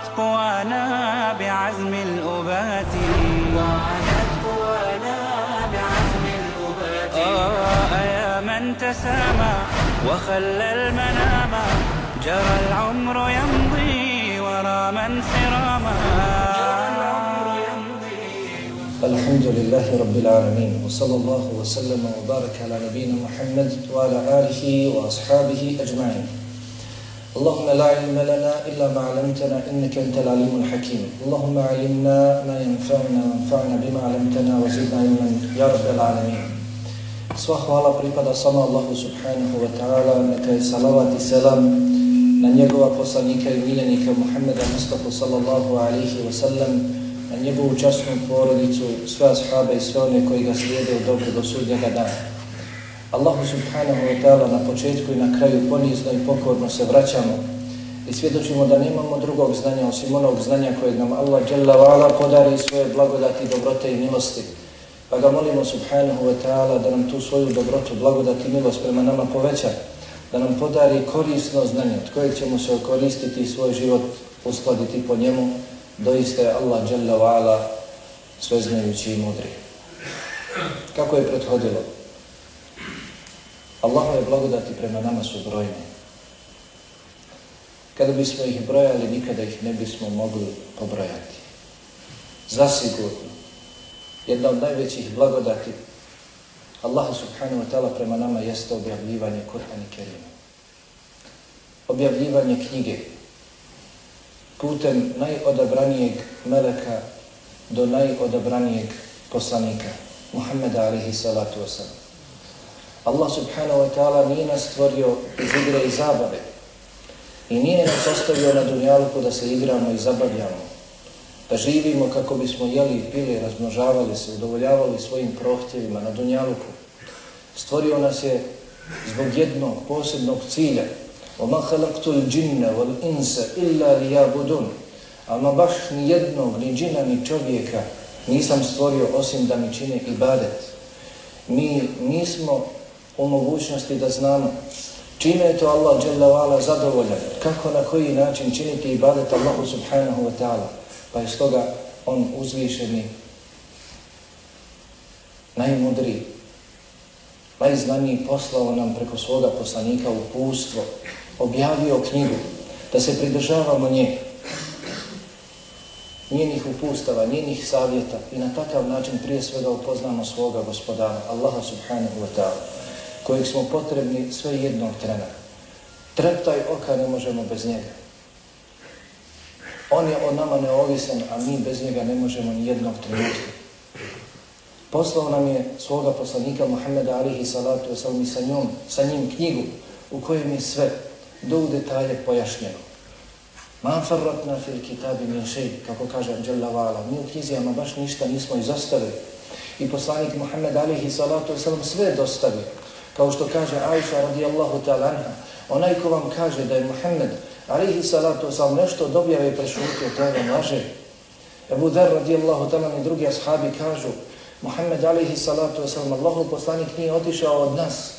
وعادت قوانا بعزم الأبات. وعادت قوانا بعزم الأبات. آه يا من تسامى وخلى المنام. جرى العمر يمضي ورا من سراما جرى العمر يمضي. الحمد لله رب العالمين وصلى الله وسلم وبارك على نبينا محمد وعلى آله وأصحابه أجمعين. اللهم لا علم لنا إلا ما علمتنا إنك أنت العليم الحكيم اللهم علمنا ما ينفعنا وانفعنا بما علمتنا وزدنا علما يا رب العالمين Sva hvala pripada samo Allahu subhanahu wa ta'ala, neka je salavat i selam na njegova poslanika i miljenika Muhammeda Mustafa sallallahu alaihi wa sallam, na njegovu časnu porodicu, sve ashaabe i sve one koji ga slijede u dobro do sudnjega dana. Allahu subhanahu wa ta'ala na početku i na kraju ponizno i pokorno se vraćamo i svjedočimo da nemamo drugog znanja osim onog znanja kojeg nam Allah jalla wa'ala podari svoje blagodati, dobrote i milosti. Pa ga molimo subhanahu wa ta'ala da nam tu svoju dobrotu, blagodati i milost prema nama poveća, da nam podari korisno znanje od kojeg ćemo se okoristiti i svoj život uskladiti po njemu. Doista je Allah jalla wa'ala sveznajući i mudri. Kako je prethodilo? Allahove blagodati prema nama su brojne. Kada bismo ih brojali, nikada ih ne bismo mogli pobrojati. Zasigurno, jedna od najvećih blagodati Allaha subhanahu wa ta'ala prema nama jeste objavljivanje Kur'an i Kerima. Objavljivanje knjige putem najodabranijeg meleka do najodabranijeg poslanika, Muhammeda alihi salatu wasalam. Allah subhanahu wa ta'ala nije nas stvorio iz igre i zabave i nije nas ostavio na dunjalku da se igramo i zabavljamo, da živimo kako bismo jeli i pili, razmnožavali se, udovoljavali svojim prohtjevima na dunjalku. Stvorio nas je zbog jednog posebnog cilja وَمَا خَلَقْتُ الْجِنَّ وَالْإِنْسَ إِلَّا لِيَابُدُونَ Ama baš ni jednog, ni džina, ni čovjeka nisam stvorio osim da mi čine ibadet. Mi nismo o mogućnosti da znamo čime je to Allah dželle zadovoljan, kako na koji način činiti ibadet Allahu subhanahu wa ta'ala. Pa je stoga on uzvišeni, najmudriji, najznaniji poslao nam preko svoga poslanika upustvo, objavio knjigu, da se pridržavamo nje, njenih upustava, njenih savjeta i na takav način prije svega upoznamo svoga gospodara, Allaha subhanahu wa ta'ala, kojeg smo potrebni sve jednog trena. Treptaj oka ne možemo bez njega. On je o nama neovisan, a mi bez njega ne možemo ni jednog trenutka. Poslao nam je svoga poslanika Muhammeda alihi salatu wasalam i sa njom, sa njim knjigu u kojem je sve do u detalje pojašnjeno. Ma farratna fil kitabi min šeji, kako kaže Anđela Vala, mi u knjizijama baš ništa nismo izostavili. I poslanik Muhammed alihi salatu wasalam sve dostavio. Kao što kaže Aisha radijallahu ta'ala anha, onaj ko vam kaže da je Muhammed alihi salatu wasalam nešto dobjave i prešutio, to je vam laže. Ebu Dar radijallahu ta'ala i drugi ashabi kažu, Muhammed alihi salatu wasalam, Allahov poslanik nije otišao od nas,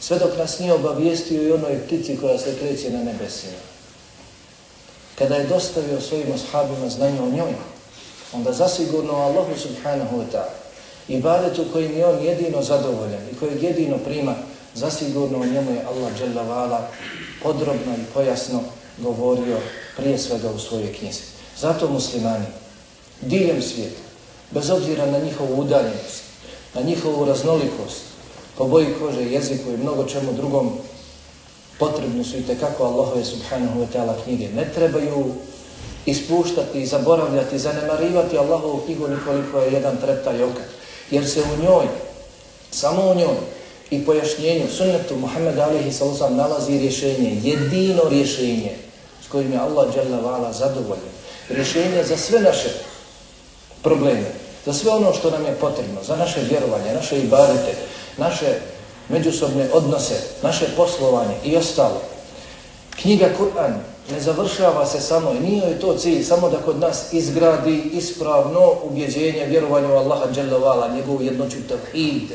sve dok nas nije obavijestio i onoj ptici koja se kreće na nebesima. Kada je dostavio svojim ashabima znanje o njoj, onda zasigurno Allahu subhanahu wa ta'ala ibadet u kojim je on jedino zadovoljan i kojeg jedino prima, zasigurno o njemu je Allah dželavala podrobno i pojasno govorio prije svega u svojoj knjizi. Zato muslimani, diljem svijeta, bez obzira na njihovu udaljenost, na njihovu raznolikost, po boji kože, jeziku i mnogo čemu drugom, potrebno su i tekako Allahove subhanahu wa ta'ala knjige. Ne trebaju ispuštati, zaboravljati, zanemarivati Allahovu knjigu nikoliko je jedan treptaj okat. Jer se u njoj, samo u njoj, i pojašnjenju sunnetu Muhammed alihi sallam nalazi rješenje, jedino rješenje s kojim je Allah dželle vala zadovoljan. Rješenje za sve naše probleme, za sve ono što nam je potrebno, za naše vjerovanje, naše ibadete, naše međusobne odnose, naše poslovanje i ostalo. Knjiga Kur'an ne završava se samo i nije to cilj samo da kod nas izgradi ispravno ubjeđenje, vjerovanje u Allaha dželle vala, njegovu jednoću tevhid.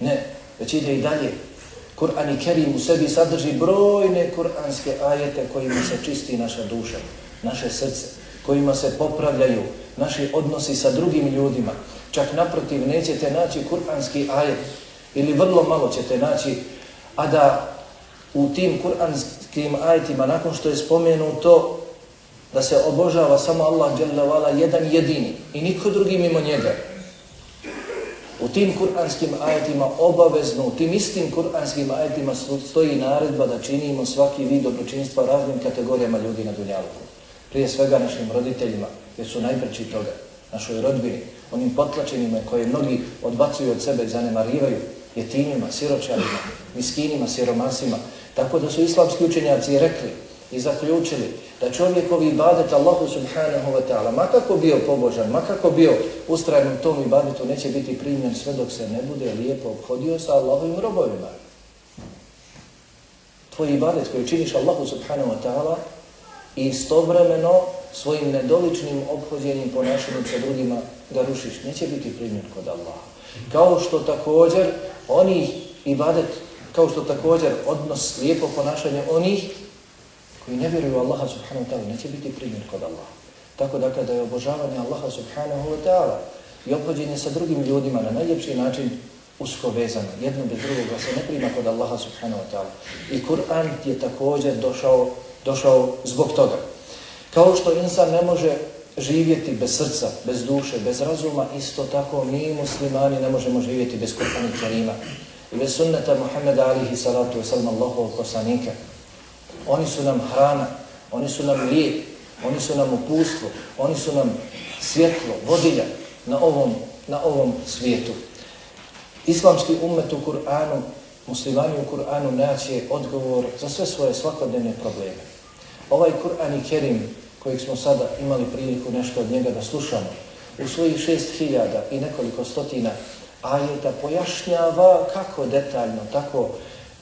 Ne, već ide i dalje. Kur'an i Kerim u sebi sadrži brojne kur'anske ajete kojima se čisti naša duša, naše srce, kojima se popravljaju naši odnosi sa drugim ljudima. Čak naprotiv nećete naći kur'anski ajet ili vrlo malo ćete naći, a da u tim kur'anskim tim ajetima, nakon što je spomenuto da se obožava samo Allah jedan jedini i niko drugi mimo njega, U tim kuranskim ajetima obavezno, u tim istim kuranskim ajetima stoji naredba da činimo svaki vid dobročinstva raznim kategorijama ljudi na dunjalku. Prije svega našim roditeljima, jer su najpreći toga, našoj rodbini, onim potlačenima koje mnogi odbacuju od sebe i zanemarivaju, jetinjima, siročarima, miskinima, siromasima. Tako da su islamski učenjaci rekli i zaključili da čovjekovi ibadet Allahu subhanahu wa ta'ala, makako bio pobožan, makako bio ustrajen u tom ibadetu, neće biti primjen sve dok se ne bude lijepo obhodio sa Allahovim robovima. Tvoj ibadet koji činiš Allahu subhanahu wa ta'ala i istovremeno svojim nedoličnim obhođenim ponašanjem sa drugima ga rušiš, neće biti primjen kod Allaha. Kao što također oni ibadet, kao što također odnos lijepo ponašanje onih koji ne vjeruju Allaha subhanahu wa ta'ala neće biti primjer kod Allaha. Tako dakle, da kada je obožavanje Allaha subhanahu wa ta'ala i obhođenje sa drugim ljudima na najljepši način usko vezano, jedno bez drugoga se ne prima kod Allaha subhanahu wa ta'ala. I Kur'an je također došao, došao zbog toga. Kao što insan ne može živjeti bez srca, bez duše, bez razuma, isto tako mi muslimani ne možemo živjeti bez Kur'ana i Karima. I bez sunneta Muhammeda alihi salatu wa sallam Allahov poslanika. Oni su nam hrana, oni su nam lijek, oni su nam upustvo, oni su nam svjetlo, vodilja na ovom, na ovom svijetu. Islamski umet u Kur'anu, muslimani u Kur'anu naće odgovor za sve svoje svakodnevne probleme. Ovaj Kur'an i Kerim, kojeg smo sada imali priliku nešto od njega da slušamo, u svojih šest hiljada i nekoliko stotina ajeta pojašnjava kako detaljno, tako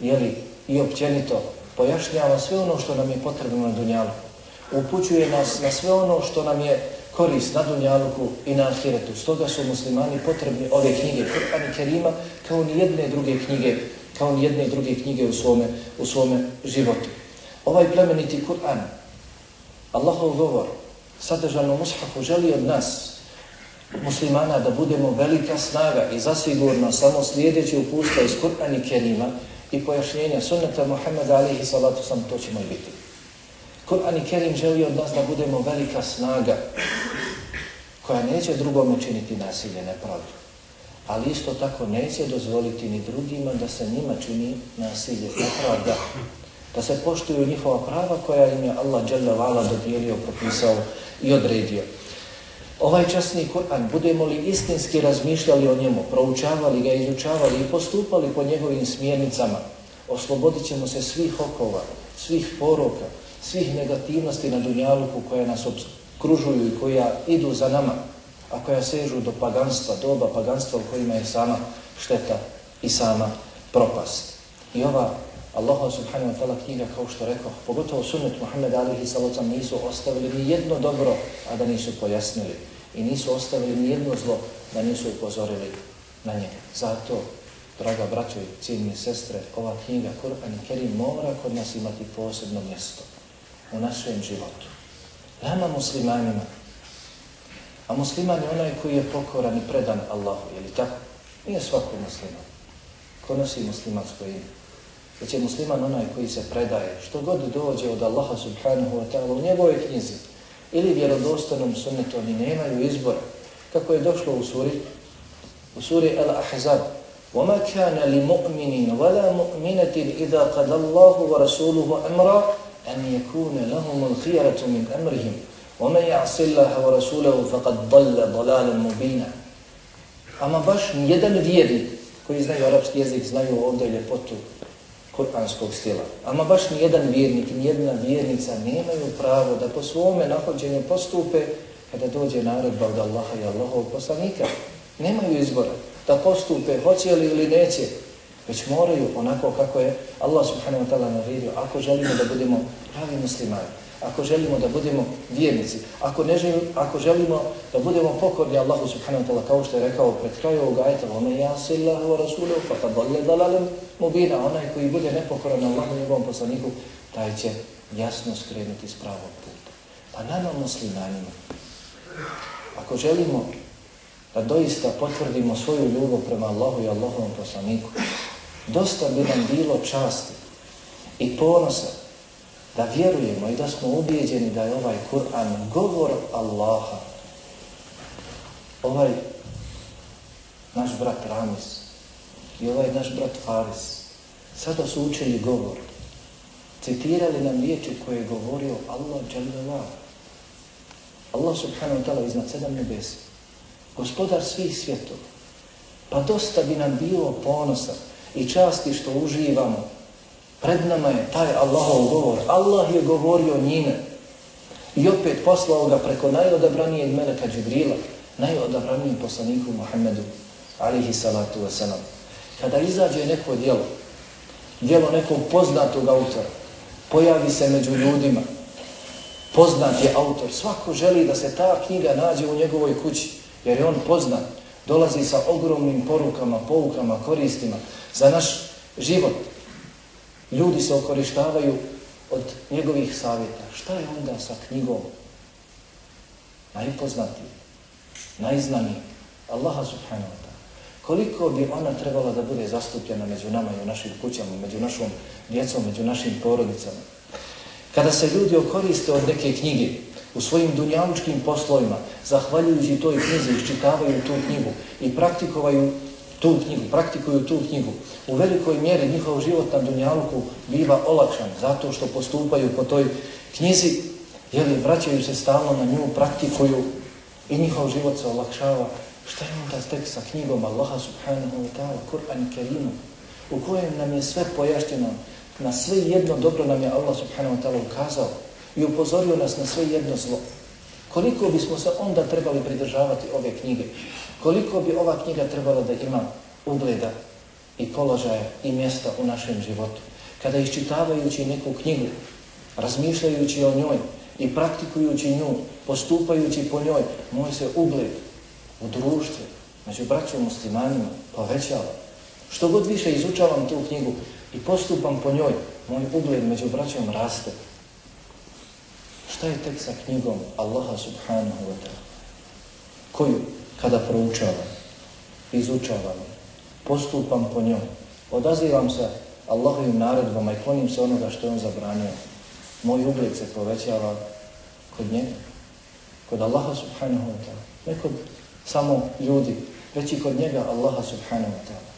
jeli, i općenito pojašnjava sve ono što nam je potrebno na Dunjalu. Upućuje nas na sve ono što nam je korist na Dunjaluku i na Ahiretu. Stoga su muslimani potrebni ove knjige Kur'an i Kerima kao ni jedne druge knjige, kao ni jedne druge knjige u svome, u svome životu. Ovaj plemeniti Kur'an, Allahov govor, sadržano mushafu, želi od nas, muslimana, da budemo velika snaga i zasigurno samo slijedeći upustva iz Kur'an i Kerima, i pojašnjenja sunnata Muhammeda alihi salatu sam, to ćemo i biti. Kur'an i Kerim želi od nas da budemo velika snaga koja neće drugome činiti nasilje, nepravdu. Ali isto tako neće dozvoliti ni drugima da se njima čini nasilje, nepravda. Da se poštuju njihova prava koja im je Allah Jalla Vala dodijelio, propisao i odredio. Ovaj časni Kur'an, budemo li istinski razmišljali o njemu, proučavali ga, izučavali i postupali po njegovim smjernicama, oslobodit ćemo se svih okova, svih poroka, svih negativnosti na dunjaluku koja nas okružuju i koja idu za nama, a koja sežu do paganstva, doba paganstva u kojima je sama šteta i sama propast. I ova Allah subhanahu wa ta'ala knjiga, kao što rekao, pogotovo sunnet Muhammed alihi sallam nisu ostavili ni jedno dobro, a da nisu pojasnili. I nisu ostavili ni jedno zlo, da nisu upozorili na njega. Zato, draga braćo i ciljni sestre, ova knjiga Kur'an i Kerim mora kod nas imati posebno mjesto u našem životu. Nama muslimanima, a musliman je onaj koji je pokoran i predan Allahu, je li tako? Nije svako musliman. Ko nosi muslimansko ime? Već je musliman onaj koji se predaje, što god dođe od Allaha subhanahu wa ta'ala u njegovoj knjizi ili vjerodostanom sunnetu, oni nemaju izbora. Kako je došlo u suri? U suri Al-Ahzab. وَمَا كَانَ لِمُؤْمِنٍ وَلَا مُؤْمِنَةٍ إِذَا قَدَ اللَّهُ وَرَسُولُهُ أَمْرًا أَنْ يَكُونَ لَهُمُ الْخِيَرَةُ مِنْ أَمْرِهِمْ وَمَنْ يَعْصِ اللَّهَ وَرَسُولَهُ فَقَدْ ضَلَّ ضَلَالًا مُبِينًا Ama baš jedan vjernik koji znaju arapski jezik, znaju ovdje ljepotu kuranskog stila. Ama baš ni jedan vjernik, ni jedna vjernica nemaju pravo da po svome nahođenju postupe kada dođe naredba od Allaha i Allahov poslanika. Nemaju izbora da postupe, hoće li ili neće, već moraju onako kako je Allah subhanahu wa ta'ala naredio, ako želimo da budemo pravi muslimani, ako želimo da budemo vjernici, ako, ne želimo, ako želimo da budemo pokorni Allahu subhanahu wa ta'ala, kao što je rekao pred kraju ovog ajta, ono ja Allahu rasulahu, pa ta bolje dalalem mubina, onaj koji bude nepokoran Allahu i njegovom poslaniku, taj će jasno skrenuti s pravog puta. Pa nama muslimanima, ako želimo da doista potvrdimo svoju ljubav prema Allahu i Allahovom poslaniku, dosta bi nam bilo časti i ponosa da vjerujemo i da smo ubijeđeni da je ovaj Kur'an govor Allaha. Ovaj naš brat Ramis i ovaj naš brat Faris sada su učili govor. Citirali nam riječi koje je govorio Allah Jalla Allah subhanahu wa ta'ala iznad sedam nebesa. Gospodar svih svjetova. Pa dosta bi nam bilo ponosa i časti što uživamo. Pred nama je taj Allahov govor. Allah je govorio njime. I opet poslao ga preko najodabranijeg meleka Džibrila, najodabranijeg poslaniku Muhammedu, alihi salatu wasalam. Kada izađe neko djelo, djelo nekog poznatog autora, pojavi se među ljudima, poznat je autor, svako želi da se ta knjiga nađe u njegovoj kući, jer je on poznat, dolazi sa ogromnim porukama, poukama, koristima za naš život. Ljudi se okorištavaju od njegovih savjeta. Šta je onda sa knjigom? Najpoznatiji, najznaniji, Allaha subhanahu wa ta'ala. Koliko bi ona trebala da bude zastupljena među nama i u našim kućama, među našom djecom, među našim porodicama. Kada se ljudi okoriste od neke knjige, u svojim dunjavučkim poslovima, zahvaljujući toj knjizi, iščitavaju tu knjigu i praktikovaju tu knjigu, praktikuju tu knjigu, u velikoj mjeri njihov život na Dunjaluku biva olakšan zato što postupaju po toj knjizi, jer vraćaju se stalno na nju, praktikuju i njihov život se olakšava. Šta je onda tek sa knjigom Allaha subhanahu wa ta'ala, Kur'an Kerimu, u kojem nam je sve pojašteno, na sve jedno dobro nam je Allah subhanahu wa ta'ala ukazao i upozorio nas na sve jedno zlo. Koliko bismo se onda trebali pridržavati ove knjige? Koliko bi ova knjiga trebala da ima ugleda i položaja i mjesta u našem životu? Kada iščitavajući neku knjigu, razmišljajući o njoj i praktikujući nju, postupajući po njoj, moj se ugled u društvu, među braćom muslimanima, povećava. Što god više izučavam tu knjigu i postupam po njoj, moj ugled među braćom raste. Šta je tek sa knjigom Allaha subhanahu wa ta'ala? Koju, kada proučavam, izučavam, postupam po njom, odazivam se Allahovim naredbama i klonim se onoga što je on zabranio, moj ugled se povećava kod njega, kod Allaha subhanahu wa ta'ala, ne kod samo ljudi, već i kod njega Allaha subhanahu wa ta'ala.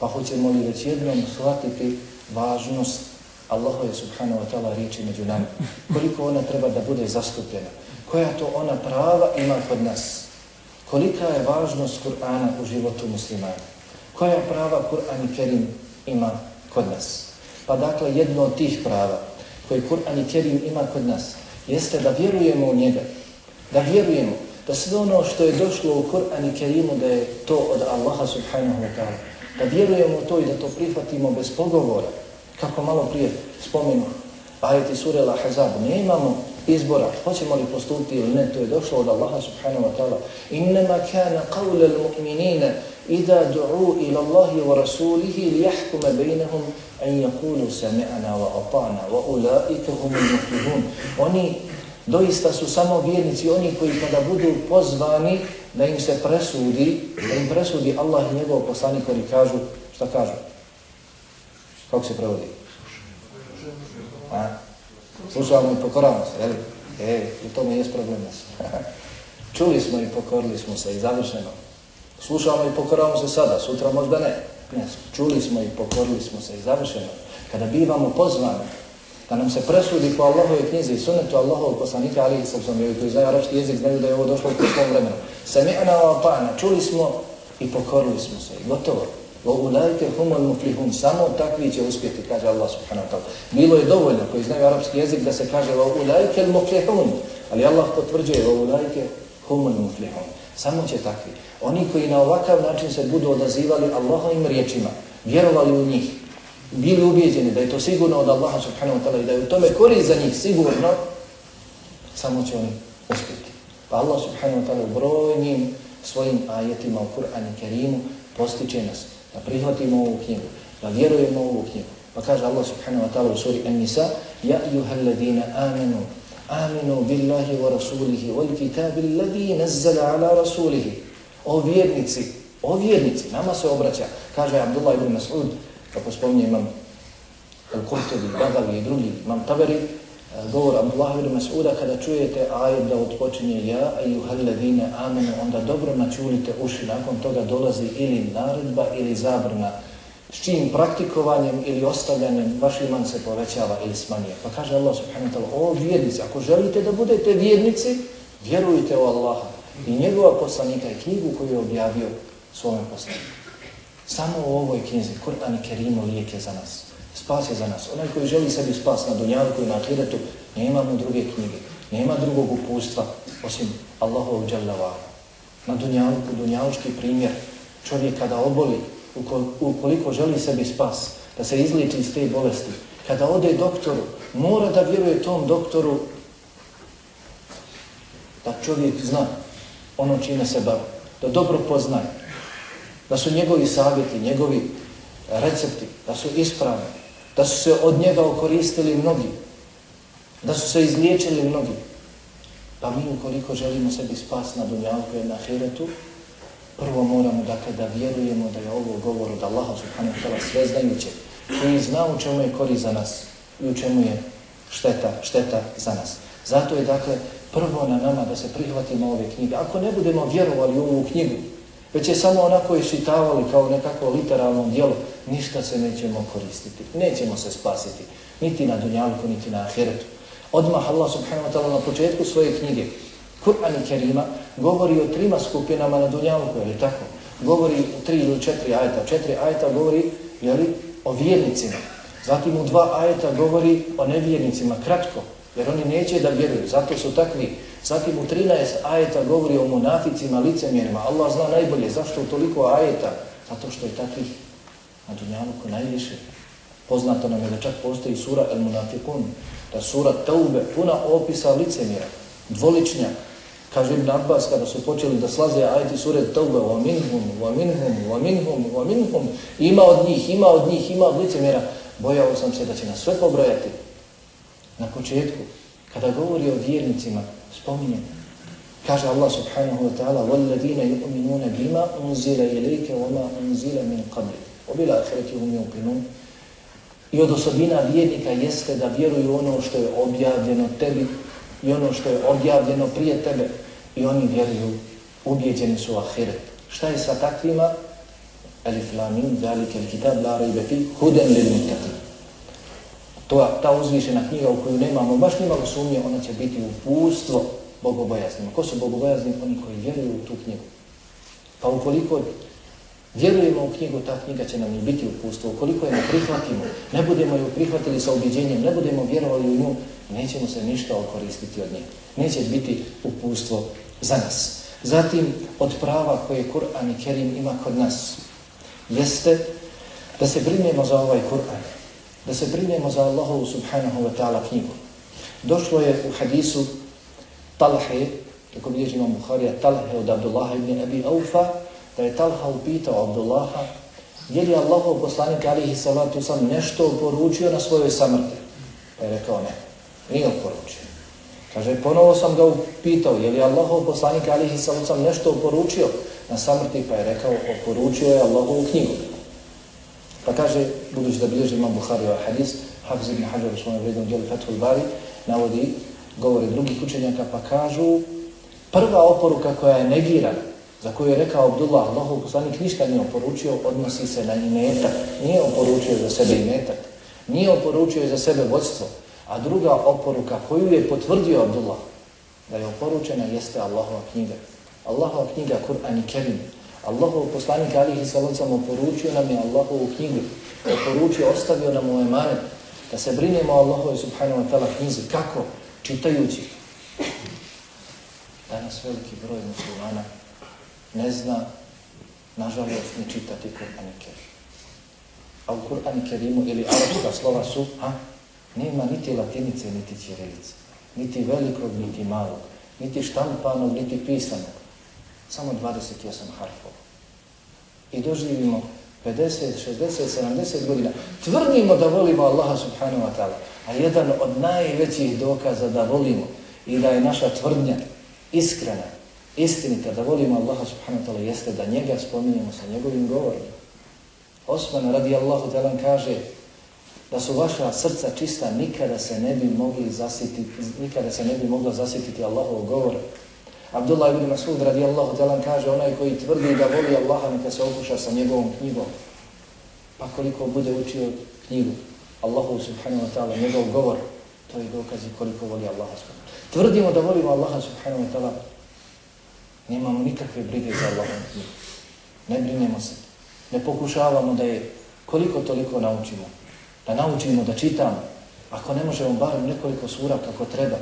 Pa hoćemo li već jednom shvatiti važnost Allahu subhanahu wa ta'ala riječi među nama. Koliko ona treba da bude zastupljena. Koja to ona prava ima kod nas. Kolika je važnost Kur'ana u životu muslimana. Koja prava Kur'an i Kerim ima kod nas. Pa dakle, jedno od tih prava koje Kur'an i Kerim ima kod nas jeste da vjerujemo u njega. Da vjerujemo da sve ono što je došlo u Kur'an i Kerimu da je to od Allaha subhanahu wa ta'ala. Da vjerujemo u to i da to prihvatimo bez pogovora kako malo prije spomenu ajeti sure Al-Ahzab, ne imamo izbora, hoćemo li postupiti ili ne, to je došlo od Allaha subhanahu wa ta'ala. Innama kana qawla al-mu'minina idha du'u ila Allahi wa rasulihi li jahkume bejnehum an yakulu sami'ana wa ata'na wa ulaika humul muflihun. Oni doista su samo vjernici, oni koji kada budu pozvani da im se presudi, da im presudi Allah i njegov poslanik koji kažu, šta kažu? Kako se prevodi? A? Slušamo i pokoramo se, jel? E, u tome je problem nas. Čuli smo i pokorili smo se i završeno. Slušamo i pokoramo se sada, sutra možda ne. ne. Čuli smo i pokorili smo se i završeno. Kada bivamo pozvani da nam se presudi po Allahove knjizi i sunetu Allahov poslanika, ali i sam sam joj koji znaju arapski jezik, znaju da je ovo došlo u svom vremenu. Sami ana wa ta'ana, čuli smo i pokorili smo se i gotovo. Wa ulajke humul muflihun. Samo takvi će uspjeti, kaže Allah subhanahu wa ta'ala. Bilo je dovoljno koji znaju arapski jezik da se kaže wa ulajke muflihun. Ali Allah potvrđuje wa ulajke humul muflihun. Samo će takvi. Oni koji na ovakav način se budu odazivali Allahovim riječima, vjerovali u njih, bili ubijeđeni da je to sigurno od Allaha subhanahu wa ta'ala i da je u tome korist za njih sigurno, samo će oni uspjeti. Pa Allah subhanahu wa ta'ala brojnim svojim ajetima u Kur'anu Kerimu postiče nas da prihvatimo ovu knjigu, da vjerujemo ovu knjigu. Pa kaže Allah subhanahu wa ta'ala u suri An-Nisa Ja ayuhal ladina amenu amenu billahi wa rasulihi wal kitabi alladhi nazzala ala rasulihi O vjernici, o vjernici, nama se obraća, kaže Abdullah ibn Mas'ud, kako spominje imam Al-Qurtubi, Bagavi i drugi, imam Taberi, govor Abdullah ibn Mas'uda, kada čujete ajet da odpočinje ja, ayyuhalladhina amanu, onda dobro načulite uši, nakon toga dolazi ili naredba ili zabrana s čim praktikovanjem ili ostavljanjem vaš iman se povećava ili smanjuje. Pa kaže Allah subhanahu wa ta'ala, o vjernici, ako želite da budete vjernici, vjerujte u Allaha i njegova poslanika i knjigu koju je objavio svome poslaniku. Samo u ovoj knjizi, Kur'an i Kerimu, lijek je za nas. Spas je za nas. Onaj koji želi sebi spas na dunjanku i na akiretu, nema mu druge knjige, nema drugog upustva, osim Allahovog dželjavara. Na dunjanku, dunjavčki primjer, čovjek kada oboli, ukoliko želi sebi spas, da se izliči iz te bolesti, kada ode doktoru, mora da vjeruje tom doktoru da čovjek zna ono čime se bavi, da dobro poznaje, da su njegovi savjeti, njegovi recepti, da su ispravni, da su se od njega okoristili mnogi, da su se izliječili mnogi. Pa mi ukoliko želimo sebi spas na dunjavku i na hiretu, prvo moramo dakle da vjerujemo da je ovo govor od Allaha subhanahu wa ta'ala sveznajuće, koji zna u čemu je korist za nas i u čemu je šteta, šteta za nas. Zato je dakle prvo na nama da se prihvatimo ove knjige. Ako ne budemo vjerovali u ovu knjigu, već je samo onako išitavali kao nekako literalno djelo, ništa se nećemo koristiti, nećemo se spasiti, niti na dunjalku, niti na ahiretu. Odmah Allah subhanahu wa ta'ala na početku svoje knjige, Kur'an i Kerima, govori o trima skupinama na dunjalku, je li tako? Govori o tri ili četiri ajeta. Četiri ajeta govori, je li, o vjernicima. Zatim u dva ajeta govori o nevjernicima, kratko, jer oni neće da vjeruju, zato su takvi. Zatim u 13 ajeta govori o munaficima, licemjerima. Allah zna najbolje zašto toliko ajeta, zato što je takvih na dunjaluku najviše. Poznato nam je da čak postoji sura El Munafikun, da sura Taube puna opisa licemjera, dvoličnja. Kaže Ibn Abbas kada su počeli da slaze ajeti sure Taube, wa minhum, wa minhum, wa minhum, wa minhum, ima od njih, ima od njih, ima od licemjera, bojao sam se da će nas sve pobrojati. Na početku, kada govori o vjernicima, spominje, kaže Allah subhanahu wa ta'ala, وَالَّذِينَ يُؤْمِنُونَ بِمَا أُنزِلَ إِلَيْكَ وَمَا أُنزِلَ مِنْ قَبْلِ Obila akhirati hum yuqinun. I od osobina vjernika jeste da vjeruju ono što je objavljeno tebi i ono što je objavljeno prije tebe i oni vjeruju, ubjeđeni su ahiret. Šta je sa takvima? Alif lamin, zalike il kitab, la rejbe fi, huden lil muttaqin. To ta uzvišena knjiga u koju nemamo baš nimalo sumnje, ona će biti upustvo bogobojaznima. Ko su bogobojazni? Oni koji vjeruju u tu knjigu. Pa ukoliko vjerujemo u knjigu, ta knjiga će nam i biti uputstvo. Ukoliko je ne prihvatimo, ne budemo ju prihvatili sa objeđenjem, ne budemo vjerovali u nju, nećemo se ništa okoristiti od nje. Neće biti upustvo za nas. Zatim, od prava koje Kur'an i Kerim ima kod nas, jeste da se brinemo za ovaj Kur'an, da se brinemo za Allahovu subhanahu wa ta'ala knjigu. Došlo je u hadisu Talhe, kako bilježi imam Bukharija, Talhe od Abdullaha ibn Abi Aufa, da je Talha upitao Abdullaha, je li Allahov poslanik alihi salatu sam nešto poručio na svojoj samrti? Pa je rekao ne, nije poručio. Kaže, ponovo sam ga upitao, je li Allahov poslanik alihi salatu sam nešto poručio na samrti? Pa je rekao, oporučio je Allahovu knjigu. Pa kaže, budući da bilježi imam Buhari ovaj hadis, Hafiz ibn Hajar u svojom vrednom djelu Fethul Bari, navodi govore drugih učenjaka, pa kažu, prva oporuka koja je negirana, za koju je rekao Abdullah, Allahov poslanik ništa nije oporučio, odnosi se na imetak. Nije oporučio za sebe imetak. Nije oporučio za sebe vodstvo. A druga oporuka koju je potvrdio Abdullah, da je oporučena, jeste Allahova knjiga. Allahova knjiga, Kur'an i Kerim. Allahov poslanik alihi sallam oporučio nam je Allahovu knjigu, oporučio, ostavio nam u emanet, da se brinemo o Allahove subhanahu wa ta'ala knjizi. Kako? Čitajući. Danas veliki broj muslimana ne zna, nažalost, ni čitati Kur'an i Kerim. A u Kur'an i Kerimu ili arapska slova su, a, nema niti latinice, niti ćirilice. Niti velikog, niti malog. Niti štampanog, niti pisanog. Samo 28 harfova. I doživimo 50, 60, 70 godina. Tvrdimo da volimo Allaha subhanahu wa ta'ala. A jedan od najvećih dokaza da volimo i da je naša tvrdnja iskrena, istinita, da volimo Allaha subhanahu wa ta'ala jeste da njega spominjemo sa njegovim govorom. Osman radi Allahu ta'ala kaže da su vaša srca čista, nikada se ne bi mogli zasititi, nikada se ne bi mogla zasititi Allahov govor. Abdullah ibn Masud radijallahu ta'ala kaže onaj koji tvrdi da voli Allaha neka se okuša sa njegovom knjigom. Pa koliko bude učio knjigu Allahu subhanahu wa ta'ala, njegov govor, to je dokaz koliko voli Allaha subhanahu Tvrdimo da volimo Allaha subhanahu wa ta'ala, nemamo nikakve brige za Allahom knjigu. Ne brinemo se. Ne pokušavamo da je koliko toliko naučimo. Da naučimo da čitamo. Ako ne možemo barem nekoliko sura kako treba,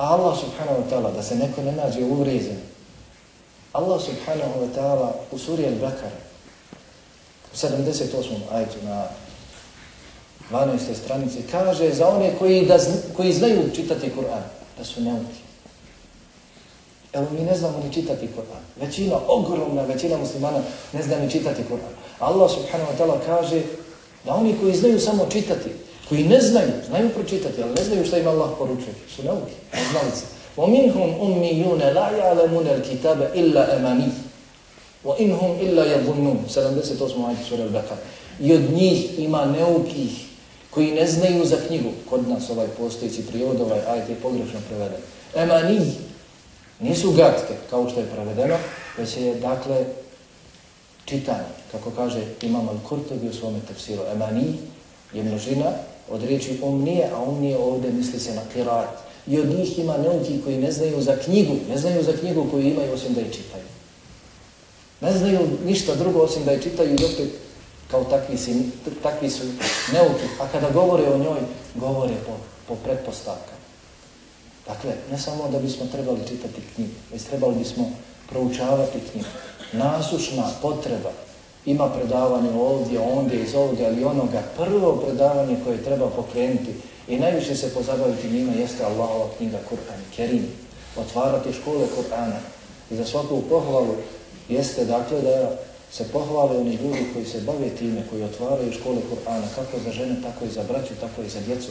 A Allah subhanahu wa ta'ala, da se neko ne nađe uvrezen. Allah subhanahu wa ta'ala u suri Al-Bakara, u 78. ajtu na 12. stranici, kaže za one koji, da, koji znaju čitati Kur'an, da su neuti Evo mi ne znamo ni čitati Kur'an. Većina, ogromna većina muslimana ne zna ni čitati Kur'an. Allah subhanahu wa ta'ala kaže da oni koji znaju samo čitati, koji ne znaju, znaju pročitati, ali ne znaju šta im Allah poručuje. Su nauki, neznalice. وَمِنْهُمْ أُمِّيُّونَ لَا يَعْلَمُونَ الْكِتَابَ إِلَّا أَمَانِيهِ وَإِنْهُمْ إِلَّا يَظُنُّونَ 78. ajde sura Al-Bakar. I od njih ima neukih koji ne znaju za knjigu. Kod nas ovaj postojići prijevod, ovaj ajde je pogrešno preveden. Emanij nisu gatke, kao što je prevedeno, već je, dakle, čitanje, kako kaže Imam Al-Kurtobi u svome tefsiru. emani je množina od riječi umnije, a umnije ovdje misli se na kirat. I od njih ima neuki koji ne znaju za knjigu, ne znaju za knjigu koju imaju osim da je čitaju. Ne znaju ništa drugo osim da je čitaju i opet kao takvi, si, takvi su neuki. A kada govore o njoj, govore po, po pretpostavkama. Dakle, ne samo da bismo trebali čitati knjige, već trebali bismo proučavati knjige. Nasušna potreba ima predavanje ovdje, ondje, iz ovoga ili onoga. Prvo predavanje koje treba pokrenuti i najviše se pozabaviti njima jeste Allahova knjiga Kur'an Kerim. Otvarati škole Kur'ana. I za svaku pohvalu jeste dakle da se pohvale oni ljudi koji se bave time, koji otvaraju škole Kur'ana, kako za žene, tako i za braću, tako i za djecu.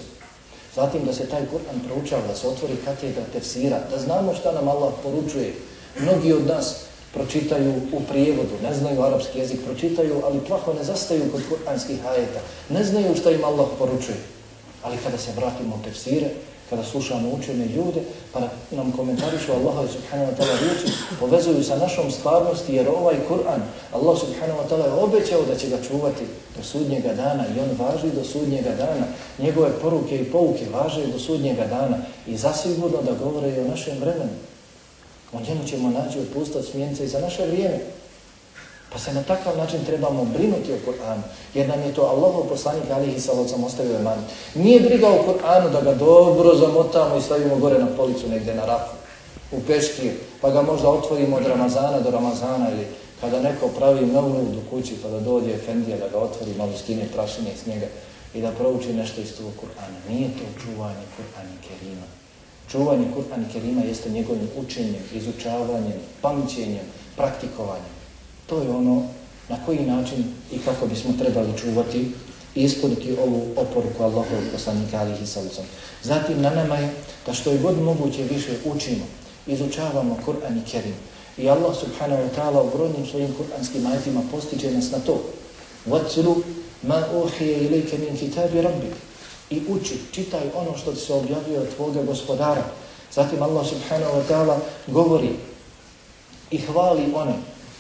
Zatim da se taj Kur'an proučava, da se otvori katedra tefsira, da znamo šta nam Allah poručuje. Mnogi od nas pročitaju u prijevodu, ne znaju arapski jezik, pročitaju, ali plaho ne zastaju kod kuranskih ajeta. Ne znaju šta im Allah poručuje. Ali kada se vratimo u tefsire, kada slušamo učene ljude, pa nam komentarišu Allaha subhanahu wa ta'ala riječi, povezuju sa našom stvarnosti, jer ovaj Kur'an, Allah subhanahu wa ta'ala je obećao da će ga čuvati do sudnjega dana i on važi do sudnjega dana. Njegove poruke i pouke važe do sudnjega dana i zasigurno da govore i o našem vremenu. O njemu ćemo naći otpustat smjence i za naše vrijeme. Pa se na takav način trebamo brinuti o Kur'anu, jer nam je to Allahov poslanik alihi salocam ostavio je. Nije briga o Kur'anu da ga dobro zamotamo i stavimo gore na policu negde na rafu, u peškir, pa ga možda otvorimo od Ramazana do Ramazana ili kada neko pravi novu u kući pa da dođe Efendija da ga otvori, malo skine prašine iz njega i da prouči nešto iz tog Kur'ana. Nije to čuvanje Kur'ana Kerima. Čuvanje Kur'ana Kerima jeste njegovim učenjem, izučavanjem, pamćenjem, praktikovanjem. To je ono na koji način i kako bismo trebali čuvati i ispuniti ovu oporuku Allahovog poslanika alihi sallam. Zatim na nama je da što je god moguće više učimo, izučavamo Kur'an i Kerim. I Allah subhanahu wa ta'ala u brojnim svojim kur'anskim ajetima postiče nas na to. وَاتْلُ مَا أُوحِيَ إِلَيْكَ مِنْ كِتَابِ رَبِّكَ i uči, čitaj ono što ti se objavio od tvoga gospodara. Zatim Allah subhanahu wa ta'ala govori i hvali one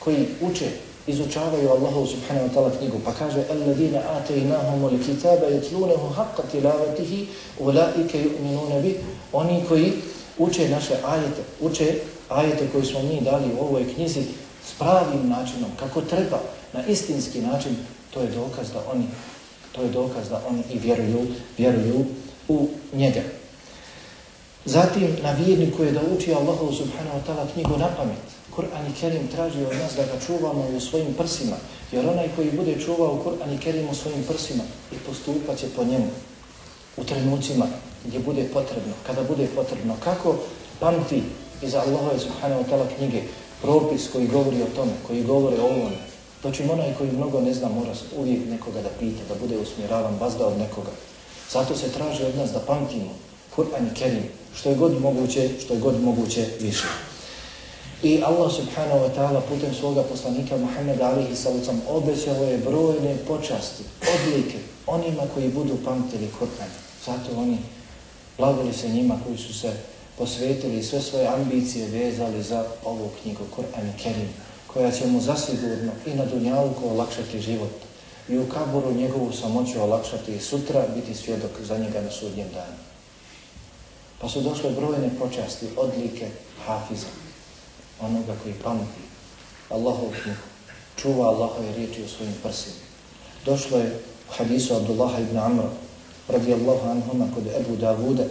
koji uče, izučavaju Allahu subhanahu wa ta'ala knjigu, pa kaže Alladine atajnahumu li kitaba yutlunahu haqqa tilavatihi ulaike yu'minuna bi oni koji uče naše ajete, uče ajete koji smo mi dali u ovoj knjizi s pravim načinom, kako treba, na istinski način, to je dokaz da oni to je dokaz da oni i vjeruju, vjeruju u njega. Zatim na vjerniku je da uči Allahu subhanahu wa ta'ala knjigu na pamet. Kur'an i Kerim traži od nas da ga čuvamo i u svojim prsima, jer onaj koji bude čuvao Kur'an i Kerim u svojim prsima i postupat će po njemu u trenucima gdje bude potrebno, kada bude potrebno. Kako pamti iz Allahove subhanahu wa ta'ala knjige propis koji govori o tome, koji govori o ovome. Doćim onaj koji mnogo ne zna mora uvijek nekoga da pita, da bude usmjeravan, bazda od nekoga. Zato se traži od nas da pamtimo Kur'an i Kerim, što je god moguće, što je god moguće više. I Allah subhanahu wa ta'ala putem svoga poslanika Muhammeda alihi sallam obećao je brojne počasti, odlike onima koji budu pamtili Kur'an. Zato oni blagovali se njima koji su se posvetili sve svoje ambicije vezali za ovu knjigu Kur'an Kerim, koja će mu zasigurno i na dunjalku olakšati život i u kaboru njegovu samoću olakšati i sutra biti svjedok za njega na sudnjem danu. Pa su došle brojne počasti, odlike hafiza, onoga koji pamti Allahov knjigu, čuva Allahove riječi u svojim prsima. Došlo je u hadisu Abdullaha ibn Amra, radijallahu anhuma kod Ebu Davuda,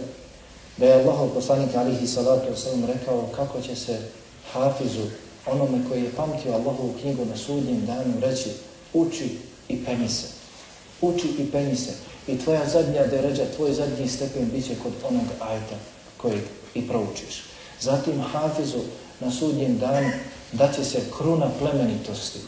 da je Allahov poslanik alihi salatu wasalam rekao kako će se hafizu onome koji je pamtio Allahovu knjigu na sudnjem danu reći uči i penji se. Uči i penji se. I tvoja zadnja deređa, tvoj zadnji stepen bit će kod onog ajta koji i proučiš. Zatim hafizu na sudnjem danu daće se kruna plemenitosti,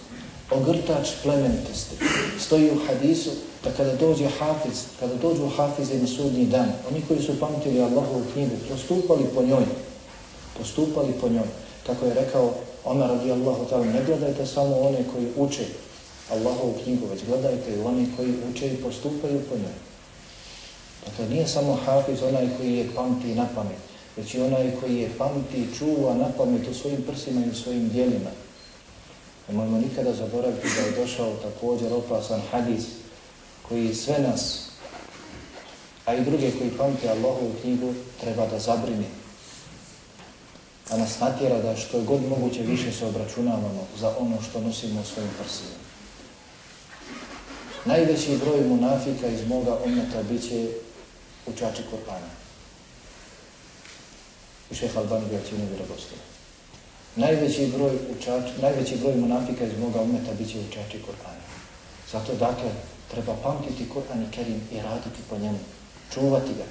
ogrtač plemenitosti. Stoji u hadisu da kada dođe hafiz, kada dođu hafize na sudnji dan, oni koji su pamtili Allahovu knjigu, postupali po njoj, postupali po njoj. Tako je rekao Omer radijallahu ta'ala, ne gledajte samo one koji uče Allahovu knjigu, već gledajte i one koji uče i postupaju po njoj. Dakle, nije samo hafiz onaj koji je pamti na pamet, već i onaj koji je pamti i čuva na pamet u svojim prsima i u svojim dijelima. Nemojmo nikada zaboraviti da je došao također opasan hadis koji sve nas, a i druge koji pamte Allahovu knjigu, treba da zabrini. A nas natjera da što je god moguće više se obračunavamo za ono što nosimo u svojim prsima. Najveći broj munafika iz moga umeta bit će učači Kur'ana. I šeha Albani bi ocjenio vjerodostojno. Najveći broj, učač, najveći broj monafika iz moga umeta bit će učači Kur'ana. Zato dakle, treba pamtiti Kur'an i Kerim i raditi po njemu, čuvati ga